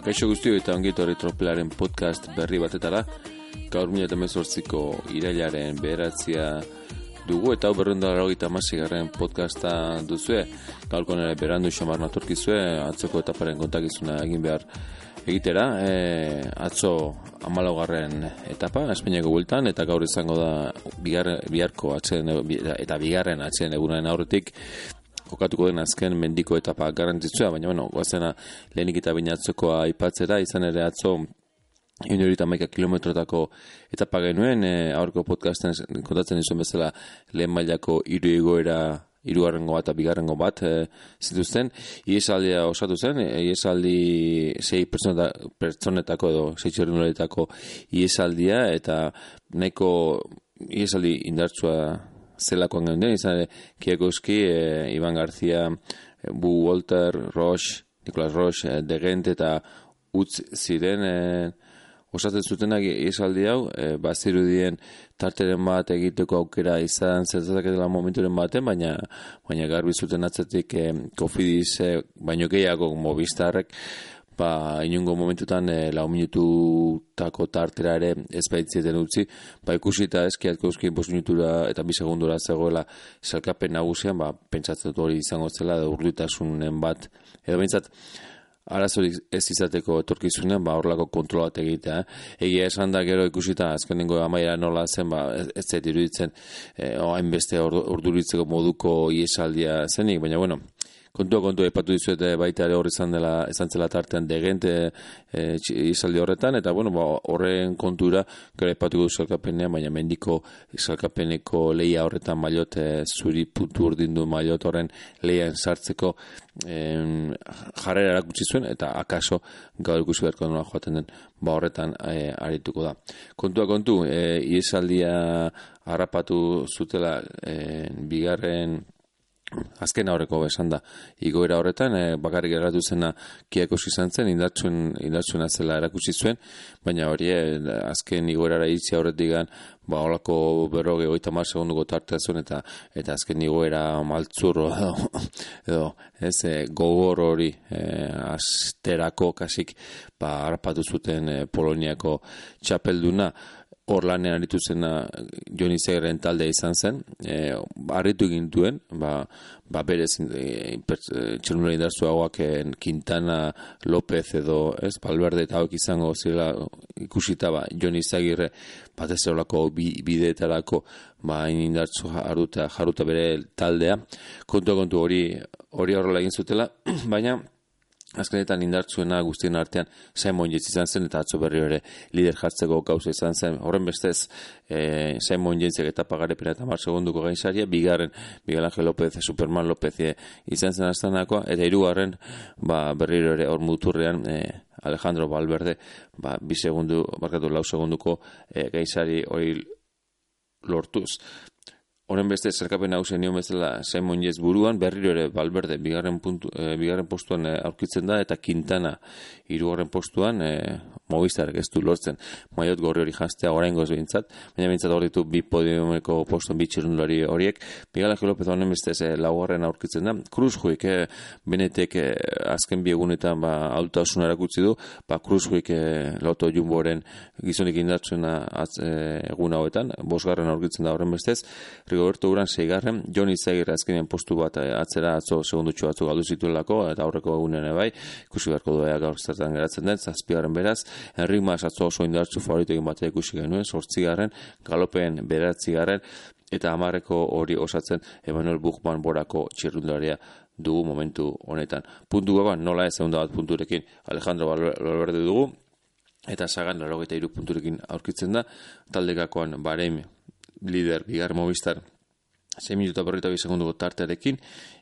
Kaixo guztio eta ongi torri tropelaren podcast berri batetara. Gaur mila mezortziko irailaren beheratzia dugu eta hau berrenda gita garren podcasta duzue. Gaurko nire berandu xamar naturkizue, atzoko etaparen kontakizuna egin behar egitera. E, atzo garren etapa, Espainiako bultan, eta gaur izango da bigar, biharko atzen, eta bigarren atzen egunaren aurretik kokatuko den azken mendiko etapa garantitzua, baina bueno, goazena lehenik eta binatzokoa aipatzera, izan ere atzo Inorita maika kilometrotako etapa genuen, e, aurko podcasten kontatzen izan bezala lehen mailako iru egoera irugarrengo bat eta bigarrengo bat e, zituzten. Iesaldia osatu zen, e, iesaldi sei pertsonetako edo sei txerrinuletako iesaldia eta nahiko iesaldi indartsua zelakoan geunden, izan Kiekowski, e, Ivan García, e, Bu Walter, Roche, Nicolas Roche, e, Degent eta utz ziren e, osatzen zutenak esaldi hau, e, bazirudien tarteren bat egiteko aukera izan zertatak edela momenturen baten, baina, baina garbi zuten atzetik e, kofidiz e, baino gehiago mobistarrek, ba, inungo momentutan e, lau minututako tartera ere ez baitzeten utzi, ba, ikusi eta eskiatko euskien bos minutura eta bi segundura zegoela salkapen nagusian, ba, pentsatzen hori izango zela, da urlitasunen bat, edo bintzat, arazorik ez izateko etorkizunean, ba, horlako kontrolat egitea. Eh? Egia esan da gero ikusita, azkenengo amaiera nola zen, ba, ez zait iruditzen, eh, oain beste orduritzeko moduko iesaldia zenik, baina bueno, kontua kontu epatu dizuet baita ere horri izan dela izan zela tartean degente e, izaldi horretan eta bueno ba, horren kontura gero epatu du salkapenean baina mendiko salkapeneko leia horretan mailot e, zuri puntu urdin du mailot horren leian sartzeko em, jarrera erakutsi zuen eta akaso gaur ikusi beharko nola joaten den ba horretan e, arituko da. Kontua kontu e, izaldia harrapatu zutela e, bigarren azken aurreko esan da igoera horretan e, bakarrik geratu zena kiakos izan zen indartzuen indartzuen zela erakutsi zuen baina hori e, azken igoerara itzi aurretik gan ba holako berroge 30 segunduko tartea zuen eta eta azken igoera maltzurro edo, edo ez e, gogor hori e, asterako kasik ba harpatu zuten e, Poloniako txapelduna hor lanean aritu zena Joni Zegren talde izan zen, e, arritu egin duen, ba, ba berez e, txelunera indarzu hauak Quintana López edo ez, Balberde eta hauek izango zirela ikusita ba, Joni Zagirre bat ez bi, bideetarako ba, indartzu jaruta, jaruta bere taldea, kontu kontu hori hori horrela egin zutela, baina azkenetan indartzuena guztien artean Simon Yates izan zen eta atzo berri ere lider jartzeko gauza izan zen. Horren bestez e, Simon Yatesek eta pagarepena eta mar segunduko gainzaria, bigarren Miguel Ángel López, Superman López e, izan zen astanakoa, eta hirugarren ba, berri ere hor muturrean e, Alejandro Valverde ba, bi segundu, barkatu lau segunduko e, gainzari hori lortuz. Horren beste zerkapen hau zen bezala Simon Jez buruan, berriro ere Balberde bigarren, puntu, e, bigarren postuan e, aurkitzen da, eta Quintana hirugarren postuan e, Movistar ez du lortzen. Maiot gorri hori jastea orain goz bintzat, baina bintzat hor ditu bi podiumeko postuan bi txirundari horiek. Miguel Angel López honen beste e, laugarren aurkitzen da. Cruz Huik, e, benetek e, azken bi egunetan ba, alta osuna erakutzi du, ba, Cruz Huik e, loto jumboren gizonik indartzuena e, egun hauetan, bosgarren aurkitzen da horren bestez, Rigoberto Uran seigarren, Joni Zagir azkenean postu bat eh, atzera atzo segundutxo batzu galdu zituelako, eta aurreko egunen bai, ikusi beharko duea gaur zertan geratzen den, zazpigarren beraz, Enrik Mas atzo oso indartzu favoritu egin batea ikusi genuen, sortzigarren, galopen beratzigarren, eta amarreko hori osatzen Emanuel Buchman borako txirrundaria dugu momentu honetan. Puntu gaban, nola ez egun bat punturekin Alejandro Valverde dugu, eta sagan larogeita iru punturekin aurkitzen da, taldekakoan bareim lider bigar movistar 6 minuta berrita bi segundu tartearekin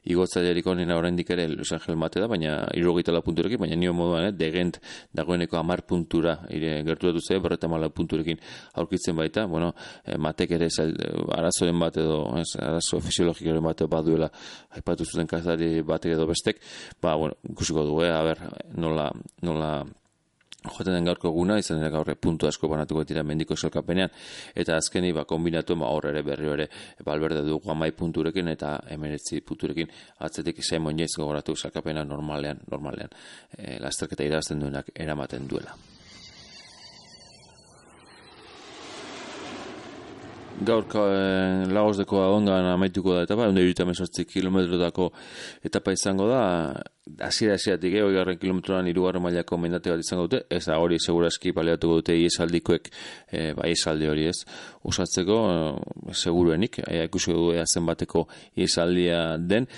igotza jariko nena oraindik ere Los Angel mate da, baina irurogeita la punturekin, baina nio moduan, eh, degent dagoeneko amar puntura ire, gertu dut ze, berreta mala punturekin aurkitzen baita, bueno, eh, matek ere zel, arazoen bat edo, ez, arazo fisiologikoren bat edo baduela aipatu zuten kazari batek edo bestek, ba, bueno, ikusiko du, eh, a ber, nola, nola joaten den gaurko guna, izan dira gaurre puntu asko banatuko dira mendiko selkapenean, eta azkeni ba, kombinatu ema hor ere berri ere balberde dugu amai punturekin eta emeretzi punturekin. Atzetik izan moinez gogoratu selkapena normalean, normalean, e, lasterketa idazten duenak eramaten duela. Gaur eh, lagozdeko ongan amaituko da etapa, onde irita mesortzi kilometrodako etapa izango da, hasiera hasieratik eh, garren kilometroan irugarren mailako mendate bat izango dute, ez da hori seguraski paleatuko dute iesaldikoek, eh, ba iesaldi hori ez, usatzeko, eh, seguruenik, eh, ikusi du zen bateko iesaldia den,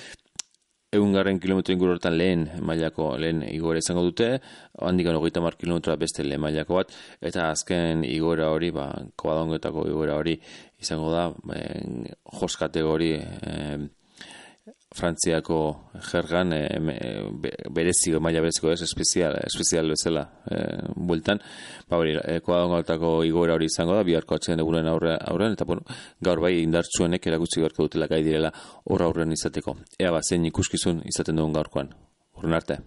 egun garren kilometro inguru hortan lehen mailako lehen igore izango dute, handik hogeita mar kilometroa beste lehen mailako bat, eta azken igora hori, ba, kobadongoetako igora hori izango da, ben, jos kategori eh, Frantziako jergan e, berezio, maila bereziko ez, espezial, espezial bezala e, bueltan, ba hori, e, igoera hori izango da, biharko atxean egunen aurre, aurrean, eta bueno, gaur bai indartsuenek erakutsi gaurko dutela gai direla hor aurrean izateko. Ea ba, zein ikuskizun izaten duen gaurkoan. Urren arte.